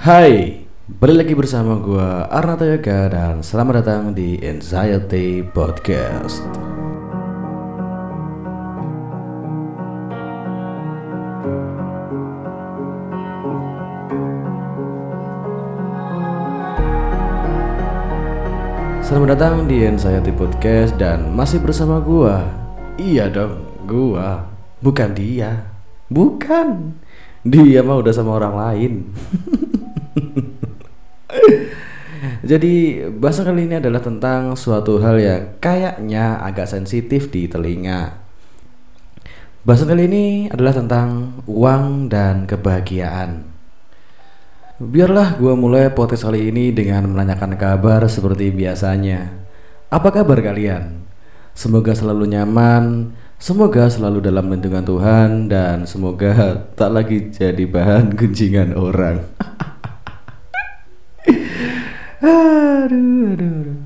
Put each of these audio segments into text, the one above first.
Hai, balik lagi bersama gua Arna Yoga dan selamat datang di Anxiety Podcast. Selamat datang di Anxiety Podcast dan masih bersama gua. Iya dong, gua. Bukan dia. Bukan. Dia mah udah sama orang lain. Jadi bahasan kali ini adalah tentang suatu hal yang kayaknya agak sensitif di telinga. Bahasan kali ini adalah tentang uang dan kebahagiaan. Biarlah gue mulai podcast kali ini dengan menanyakan kabar seperti biasanya. Apa kabar kalian? Semoga selalu nyaman, semoga selalu dalam lindungan Tuhan, dan semoga tak lagi jadi bahan gunjingan orang. aduh, aduh, aduh.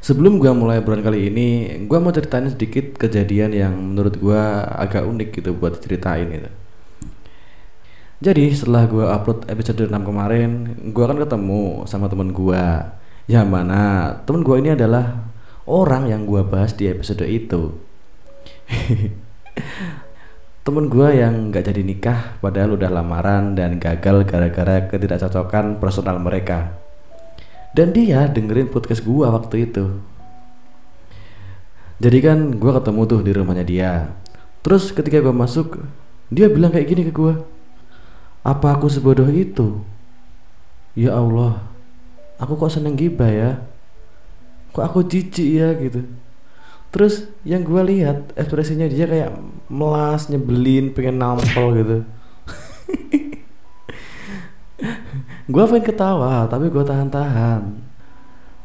Sebelum gue mulai bulan kali ini, gue mau ceritain sedikit kejadian yang menurut gue agak unik gitu buat ceritain itu. Jadi setelah gue upload episode 6 kemarin, gue kan ketemu sama temen gue, yang mana temen gue ini adalah orang yang gue bahas di episode itu. temen gue yang gak jadi nikah padahal udah lamaran dan gagal gara-gara ketidakcocokan personal mereka. Dan dia dengerin podcast gue waktu itu. Jadi kan gue ketemu tuh di rumahnya dia. Terus ketika gue masuk, dia bilang kayak gini ke gue apa aku sebodoh itu? Ya Allah, aku kok seneng gibah ya? Kok aku jijik ya gitu? Terus yang gue lihat ekspresinya dia kayak melas, nyebelin, pengen nampol gitu. gue pengen ketawa tapi gue tahan-tahan.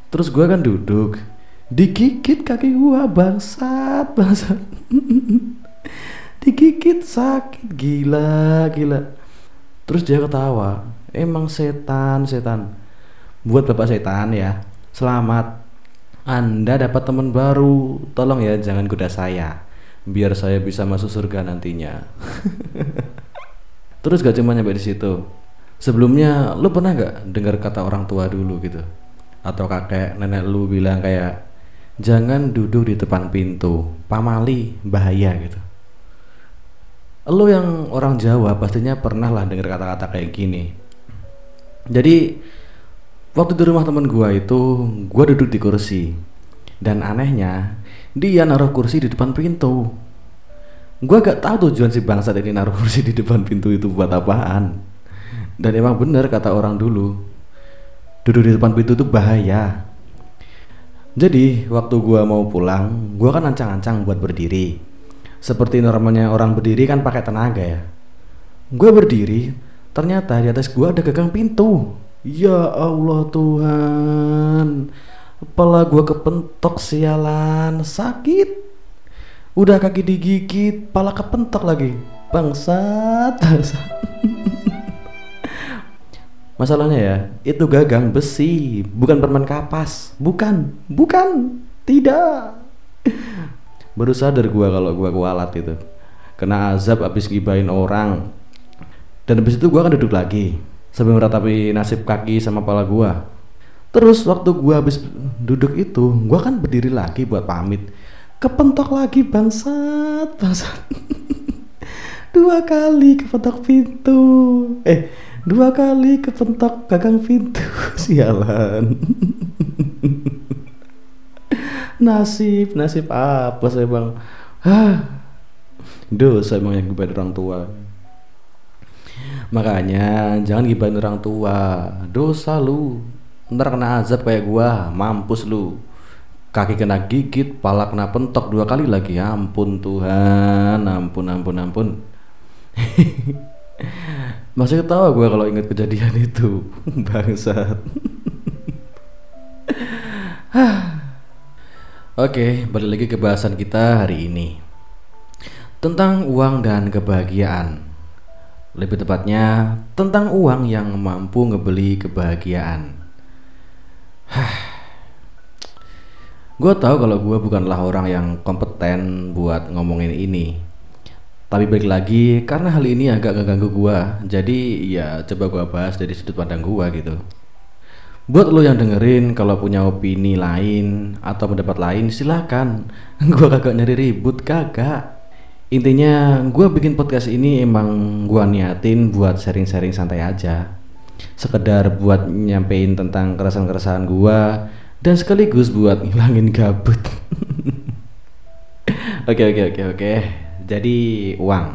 Terus gue kan duduk, digigit kaki gue bangsat, bangsat. digigit sakit gila, gila Terus dia ketawa. Emang setan, setan. Buat bapak setan ya. Selamat. Anda dapat teman baru. Tolong ya jangan goda saya. Biar saya bisa masuk surga nantinya. Terus gak cuma nyampe di situ. Sebelumnya lu pernah gak dengar kata orang tua dulu gitu? Atau kakek nenek lu bilang kayak jangan duduk di depan pintu, pamali bahaya gitu. Lo yang orang Jawa pastinya pernah lah dengar kata-kata kayak gini. Jadi waktu di rumah temen gua itu gua duduk di kursi dan anehnya dia naruh kursi di depan pintu. Gua gak tahu tujuan si bangsa ini naruh kursi di depan pintu itu buat apaan. Dan emang bener kata orang dulu, duduk di depan pintu itu bahaya. Jadi waktu gua mau pulang, gua kan ancang-ancang buat berdiri seperti normalnya orang berdiri kan pakai tenaga ya gue berdiri ternyata di atas gue ada gagang pintu ya Allah Tuhan kepala gue kepentok sialan sakit. Udah kaki digigit pala kepentok lagi. Bangsat. Masalahnya ya itu gagang besi bukan permen kapas. Bukan bukan tidak. Baru sadar gue kalau gue kualat itu. Kena azab abis gibain orang. Dan habis itu gue akan duduk lagi sambil meratapi nasib kaki sama kepala gue terus waktu gue habis duduk itu gue kan berdiri lagi buat pamit. Kepentok lagi bangsat bangsat. Dua kali kepentok pintu. Eh dua kali kepentok gagang pintu. Sialan. Nasib nasib apa saya bang? Hah, dosa emang yang gibahin orang tua makanya jangan gibahin orang tua. Dosa lu. Ntar kena azab kayak gua. Mampus lu. Kaki kena gigit pala kena pentok dua kali lagi. Ampun Tuhan. Ampun ampun ampun. Masih ketawa gua kalau ingat kejadian itu. Bangsat. Oke, balik lagi ke bahasan kita hari ini. Tentang uang dan kebahagiaan. Lebih tepatnya tentang uang yang mampu ngebeli kebahagiaan. Hah. Gue tahu kalau gue bukanlah orang yang kompeten buat ngomongin ini. Tapi balik lagi, karena hal ini agak ngeganggu gua, jadi ya coba gua bahas dari sudut pandang gua gitu. Buat lo yang dengerin, kalau punya opini lain atau pendapat lain, silakan. Gua kagak nyari ribut, kagak. Intinya, gua bikin podcast ini emang gua niatin buat sharing-sharing santai aja. Sekedar buat nyampein tentang keresahan-keresahan gua dan sekaligus buat ngilangin gabut. Oke oke oke oke. Jadi uang.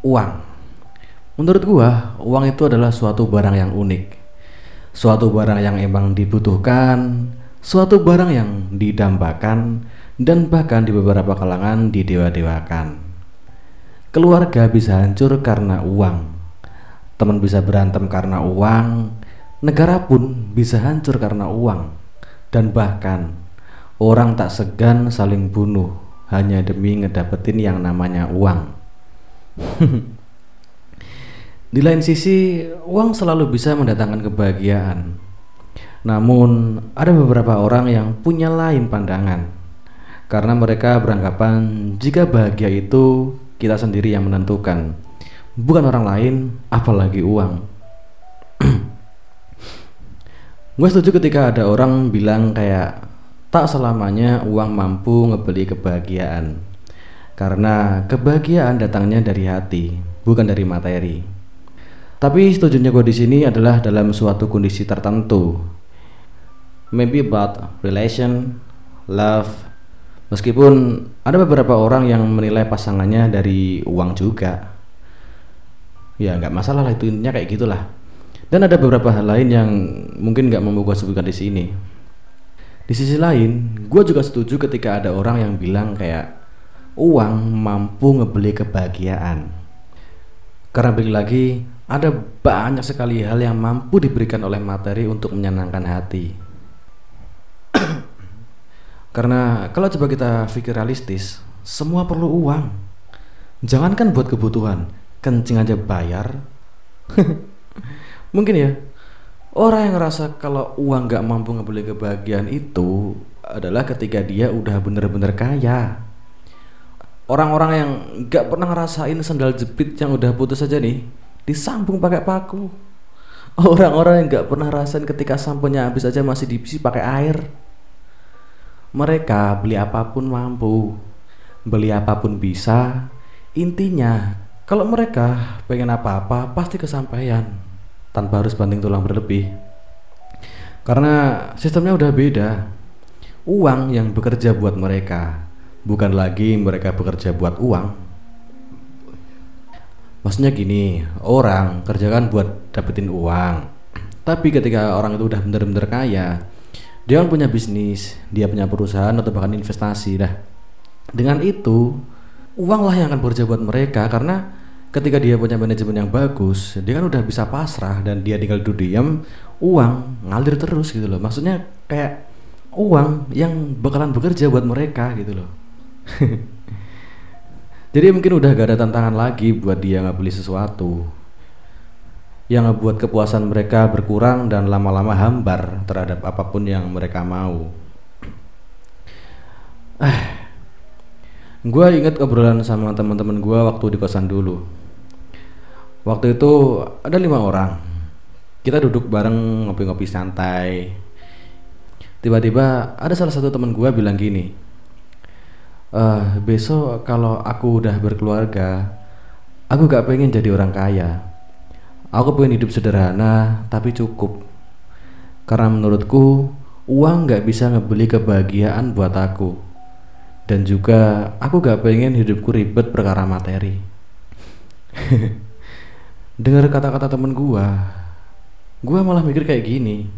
Uang. Menurut gua, uang itu adalah suatu barang yang unik. Suatu barang yang emang dibutuhkan, suatu barang yang didambakan dan bahkan di beberapa kalangan didewa-dewakan. Keluarga bisa hancur karena uang. Teman bisa berantem karena uang, negara pun bisa hancur karena uang. Dan bahkan Orang tak segan saling bunuh hanya demi ngedapetin yang namanya uang. Di lain sisi, uang selalu bisa mendatangkan kebahagiaan. Namun, ada beberapa orang yang punya lain pandangan. Karena mereka beranggapan jika bahagia itu kita sendiri yang menentukan, bukan orang lain, apalagi uang. Gue setuju ketika ada orang bilang kayak Tak selamanya uang mampu ngebeli kebahagiaan. Karena kebahagiaan datangnya dari hati, bukan dari materi. Tapi setujunya gue di sini adalah dalam suatu kondisi tertentu. Maybe about relation, love. Meskipun ada beberapa orang yang menilai pasangannya dari uang juga. Ya nggak masalah lah itu intinya kayak gitulah. Dan ada beberapa hal lain yang mungkin nggak mau gue sebutkan di sini. Di sisi lain, gue juga setuju ketika ada orang yang bilang kayak uang mampu ngebeli kebahagiaan. Karena balik lagi, ada banyak sekali hal yang mampu diberikan oleh materi untuk menyenangkan hati. Karena kalau coba kita pikir realistis, semua perlu uang. Jangankan buat kebutuhan, kencing aja bayar. Mungkin ya, Orang yang ngerasa kalau uang gak mampu ngebeli kebahagiaan itu adalah ketika dia udah bener-bener kaya. Orang-orang yang gak pernah ngerasain sandal jepit yang udah putus aja nih, disambung pakai paku. Orang-orang yang gak pernah rasain ketika samponya habis aja masih diisi pakai air. Mereka beli apa pun mampu, beli apa pun bisa. Intinya, kalau mereka pengen apa-apa pasti kesampaian tanpa harus banting tulang berlebih. Karena sistemnya udah beda. Uang yang bekerja buat mereka, bukan lagi mereka bekerja buat uang. Maksudnya gini, orang kerjakan buat dapetin uang. Tapi ketika orang itu udah bener-bener kaya, dia kan punya bisnis, dia punya perusahaan atau bahkan investasi dah. Dengan itu, uanglah yang akan bekerja buat mereka karena ketika dia punya manajemen yang bagus dia kan udah bisa pasrah dan dia tinggal duduk diam uang ngalir terus gitu loh. Maksudnya kayak uang yang bakalan bekerja buat mereka gitu loh. Jadi mungkin udah gak ada tantangan lagi buat dia nggak beli sesuatu yang ngebuat kepuasan mereka berkurang dan lama-lama hambar terhadap apa pun yang mereka mau. Eh, gue inget obrolan sama teman-teman gue waktu di kosan dulu. Waktu itu ada lima orang. Kita duduk bareng ngopi-ngopi santai. Tiba-tiba ada salah satu teman gue bilang gini uh, besok kalau aku udah berkeluarga aku gak pengen jadi orang kaya aku pengen hidup sederhana tapi cukup. Karena menurutku uang gak bisa ngebeli kebahagiaan buat aku. Dan juga aku gak pengen hidupku ribet perkara materi. Dengar kata-kata temen gua. Gua malah mikir kayak gini.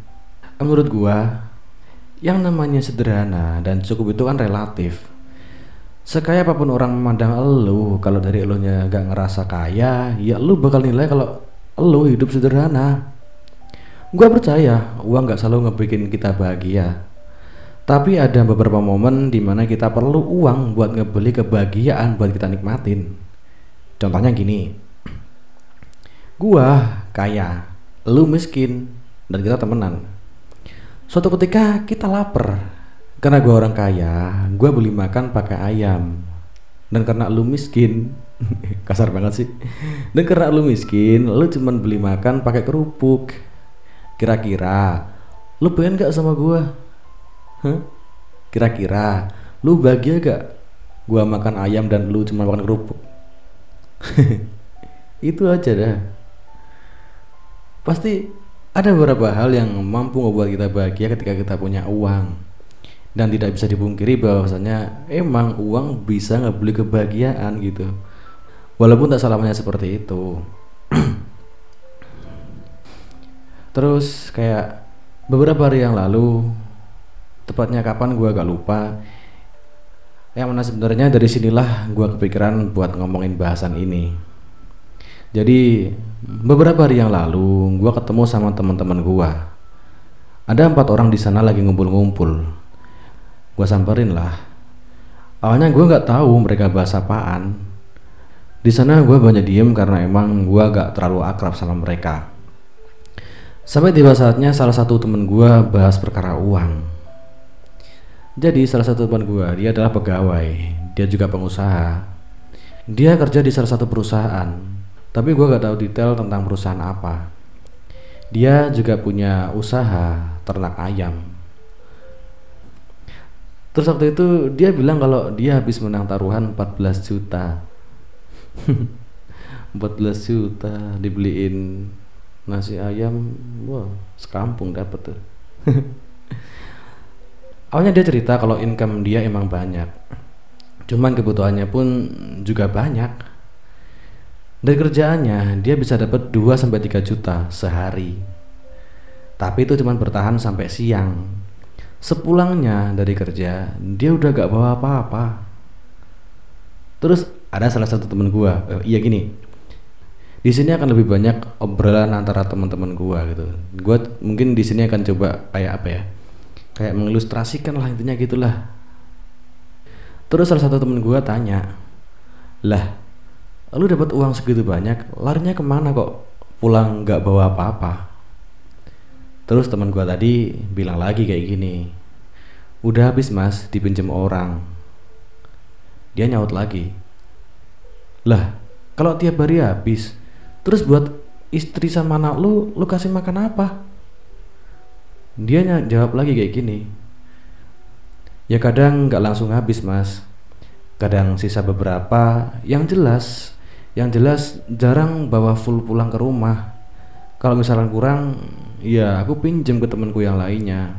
Menurut gua yang namanya sederhana dan cukup itu kan relatif. Sekaya apa pun orang memandang elu kalau dari elunya gak ngerasa kaya ya lu bakal nilai kalau elu hidup sederhana. Gua percaya uang gak selalu ngebikin kita bahagia. Tapi ada beberapa momen di mana kita perlu uang buat ngebeli kebahagiaan buat kita nikmatin. Contohnya gini. Gua kaya, lu miskin, dan kita temenan. Suatu ketika kita lapar, karena gua orang kaya, gua beli makan pakai ayam. dan karena lu miskin kasar banget sih. Dan karena lu miskin lu cuman beli makan pakai kerupuk. Kira-kira lu pengen gak sama gua? Hah? kira-kira lu bahagia gak gua makan ayam dan lu cuma makan kerupuk? Itu aja dah. Pasti ada beberapa hal yang mampu membuat kita bahagia ketika kita punya uang. Dan tidak bisa dipungkiri bahwasanya emang uang bisa ngebeli kebahagiaan gitu walaupun tak selamanya seperti itu. Terus kayak beberapa hari yang lalu tepatnya kapan gue agak lupa yang mana sebenarnya dari sinilah gue kepikiran buat ngomongin bahasan ini. Jadi beberapa hari yang lalu gue ketemu sama teman-teman gue ada empat orang di sana lagi ngumpul-ngumpul. Gue samperin lah. Awalnya gue nggak tahu mereka bahas apaan di sana gue banyak diem karena emang gue gak terlalu akrab sama mereka. Sampai tiba saatnya salah satu temen gue bahas perkara uang. Jadi salah satu teman gue dia adalah pegawai dia juga pengusaha. Dia kerja di salah satu perusahaan tapi gue gak tahu detail tentang perusahaan apa. Dia juga punya usaha ternak ayam. Terus waktu itu dia bilang kalau dia habis menang taruhan 14 juta. 14 juta dibeliin nasi ayam, wah sekampung dapat tuh. Awalnya dia cerita kalau income dia emang banyak. Cuman kebutuhannya pun juga banyak. Dari kerjaannya dia bisa dapat 2 sampai 3 juta sehari. Tapi itu cuma bertahan sampai siang Sepulangnya dari kerja, dia udah gak bawa apa-apa. Terus ada salah satu temen gua, eh, iya gini. Di sini akan lebih banyak obrolan antara teman-teman gua gitu. Gua mungkin di sini akan coba kayak apa ya? Kayak mengilustrasikan lah intinya gitulah. Terus salah satu temen gua tanya, lah, lu dapat uang segitu banyak, larinya ke mana kok? Pulang gak bawa apa-apa? Terus teman gua tadi bilang lagi kayak gini, udah habis mas dipinjam orang. Dia nyaut lagi, lah kalau tiap hari habis, terus buat istri sama anak lu, lu kasih makan apa? Dia jawab lagi kayak gini, ya kadang nggak langsung habis mas, kadang sisa beberapa, yang jelas, yang jelas jarang bawa full pulang ke rumah. Kalau misalnya kurang, Iya, aku pinjam ke temanku yang lainnya.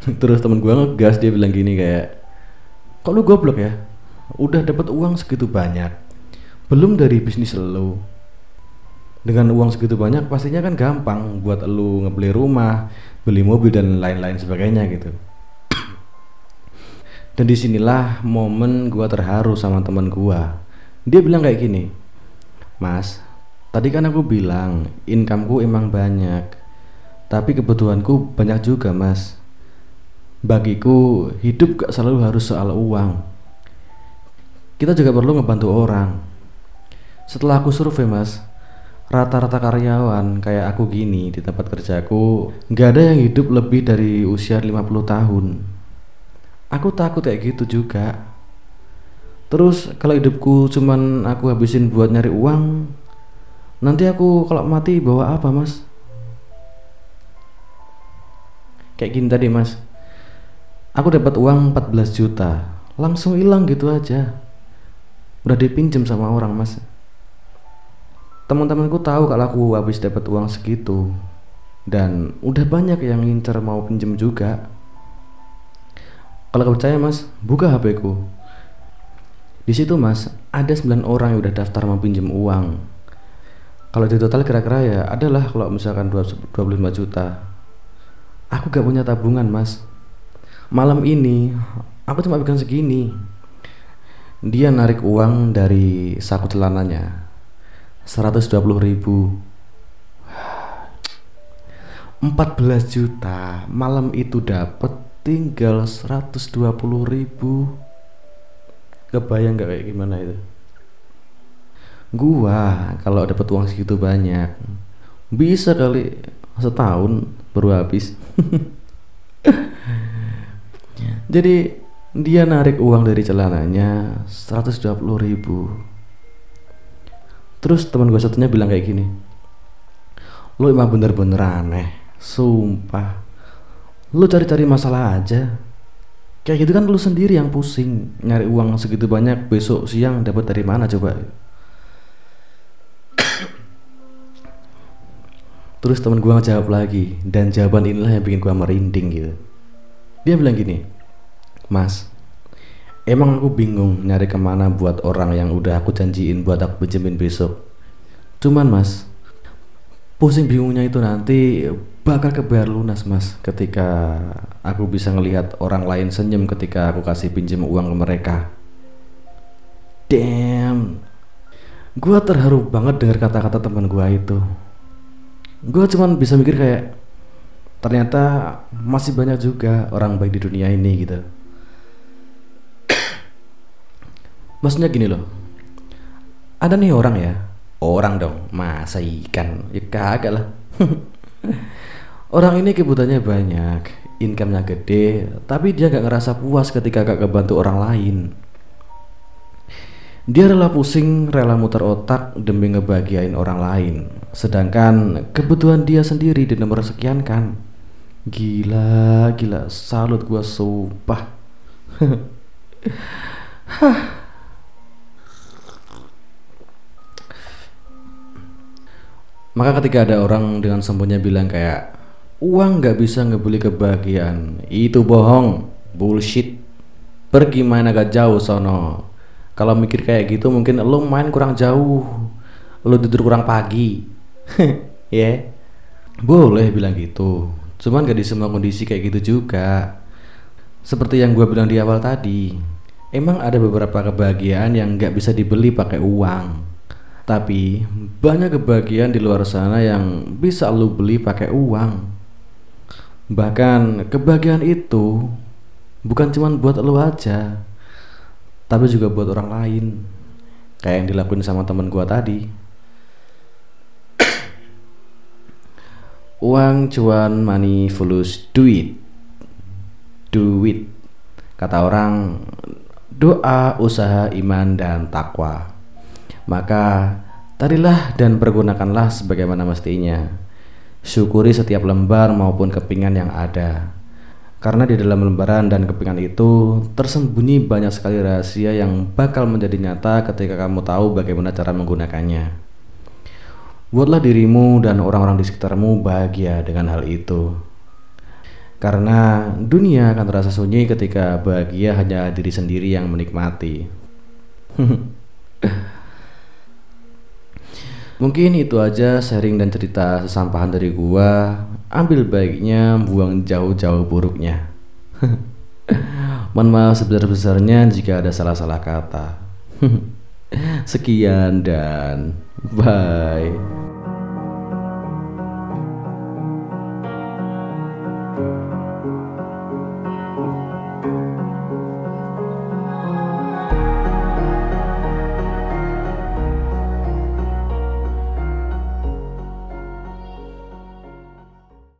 Terus temen gue ngegas dia bilang gini kayak, kok lu goblok ya? Udah dapat uang segitu banyak, belum dari bisnis lo. Dengan uang segitu banyak pastinya kan gampang buat lu ngebeli rumah, beli mobil dan lain-lain sebagainya gitu. Dan di sinilah momen gue terharu sama teman gue. Dia bilang kayak gini, Mas, Tadi kan aku bilang incomeku emang banyak Tapi kebutuhanku banyak juga mas Bagiku hidup gak selalu harus soal uang Kita juga perlu ngebantu orang. Setelah aku survei mas Rata-rata karyawan kayak aku gini di tempat kerjaku Gak ada yang hidup lebih dari usia 50 tahun. Aku takut kayak gitu juga. Terus kalau hidupku cuman aku habisin buat nyari uang Nanti aku kalau mati bawa apa mas? Kayak gini tadi mas. Aku dapat uang 14 juta Langsung hilang gitu aja Udah dipinjam sama orang mas. Teman-temanku tahu kalau aku habis dapat uang segitu. Dan udah banyak yang ngincer mau pinjem juga. Kalau percaya mas, buka HP ku. Di situ mas, ada 9 orang yang udah daftar mau pinjem uang. Kalau di total kira-kira ya adalah kalau misalkan 25 juta. Aku gak punya tabungan mas. Malam ini aku cuma pegang segini dia narik uang dari saku celananya. 120 ribu. 14 juta. Malam itu dapat tinggal 120 ribu. Kebayang gak kayak gimana itu? Gua kalau dapat uang segitu banyak bisa kali setahun baru habis. Jadi dia narik uang dari celananya 120 ribu. Terus teman gue satunya bilang kayak gini lu emang bener-bener aneh sumpah. Lu cari-cari masalah aja. Kayak gitu kan lu sendiri yang pusing nyari uang segitu banyak besok siang dapat dari mana coba? Terus teman gue ngejawab lagi dan jawaban inilah yang bikin gue merinding gitu. Dia bilang gini Mas, emang aku bingung nyari ke mana buat orang yang udah aku janjiin buat aku pinjemin besok. Cuman mas, pusing bingungnya itu nanti bakal kebayar lunas mas ketika aku bisa ngelihat orang lain senyum ketika aku kasih pinjam uang ke mereka. Damn, gue terharu banget dengar kata-kata teman gue itu. Gue cuman bisa mikir kayak ternyata masih banyak juga orang baik di dunia ini gitu. Maksudnya gini loh. Ada nih orang ya. Orang dong. Masa ikan? Ya kagak lah. Orang ini kebutuhannya banyak. Income-nya gede tapi dia gak ngerasa puas ketika gak kebantu orang lain. Dia rela pusing, rela muter otak demi ngebahagiain orang lain. Sedangkan kebutuhan dia sendiri di nomor sekian kan? Gila, gila, salut gua sumpah. Hah Maka ketika ada orang dengan sembunyi bilang kayak uang nggak bisa ngebeli kebahagiaan, itu bohong, bullshit. Pergi main agak jauh sono. Kalau mikir kayak gitu mungkin lo main kurang jauh, lo tidur kurang pagi, ya. yeah. Boleh bilang gitu, cuman gak di semua kondisi kayak gitu juga. Seperti yang gue bilang di awal tadi, emang ada beberapa kebahagiaan yang nggak bisa dibeli pakai uang tapi banyak kebahagiaan di luar sana yang bisa lu beli pakai uang. Bahkan kebahagiaan itu bukan cuma buat lu aja, tapi juga buat orang lain. Kayak yang dilakuin sama temen gua tadi. Uang cuan money fulus duit. Duit. Kata orang doa, usaha, iman dan takwa maka tadilah dan pergunakanlah sebagaimana mestinya. Syukuri setiap lembar maupun kepingan yang ada. Karena di dalam lembaran dan kepingan itu tersembunyi banyak sekali rahasia yang bakal menjadi nyata ketika kamu tahu bagaimana cara menggunakannya. Buatlah dirimu dan orang-orang di sekitarmu bahagia dengan hal itu. Karena dunia akan terasa sunyi ketika bahagia hanya diri sendiri yang menikmati. Mungkin itu aja sharing dan cerita sesampahan dari gua. Ambil baiknya, buang jauh-jauh buruknya. Mohon maaf sebesar-besarnya jika ada salah-salah kata. Sekian dan bye.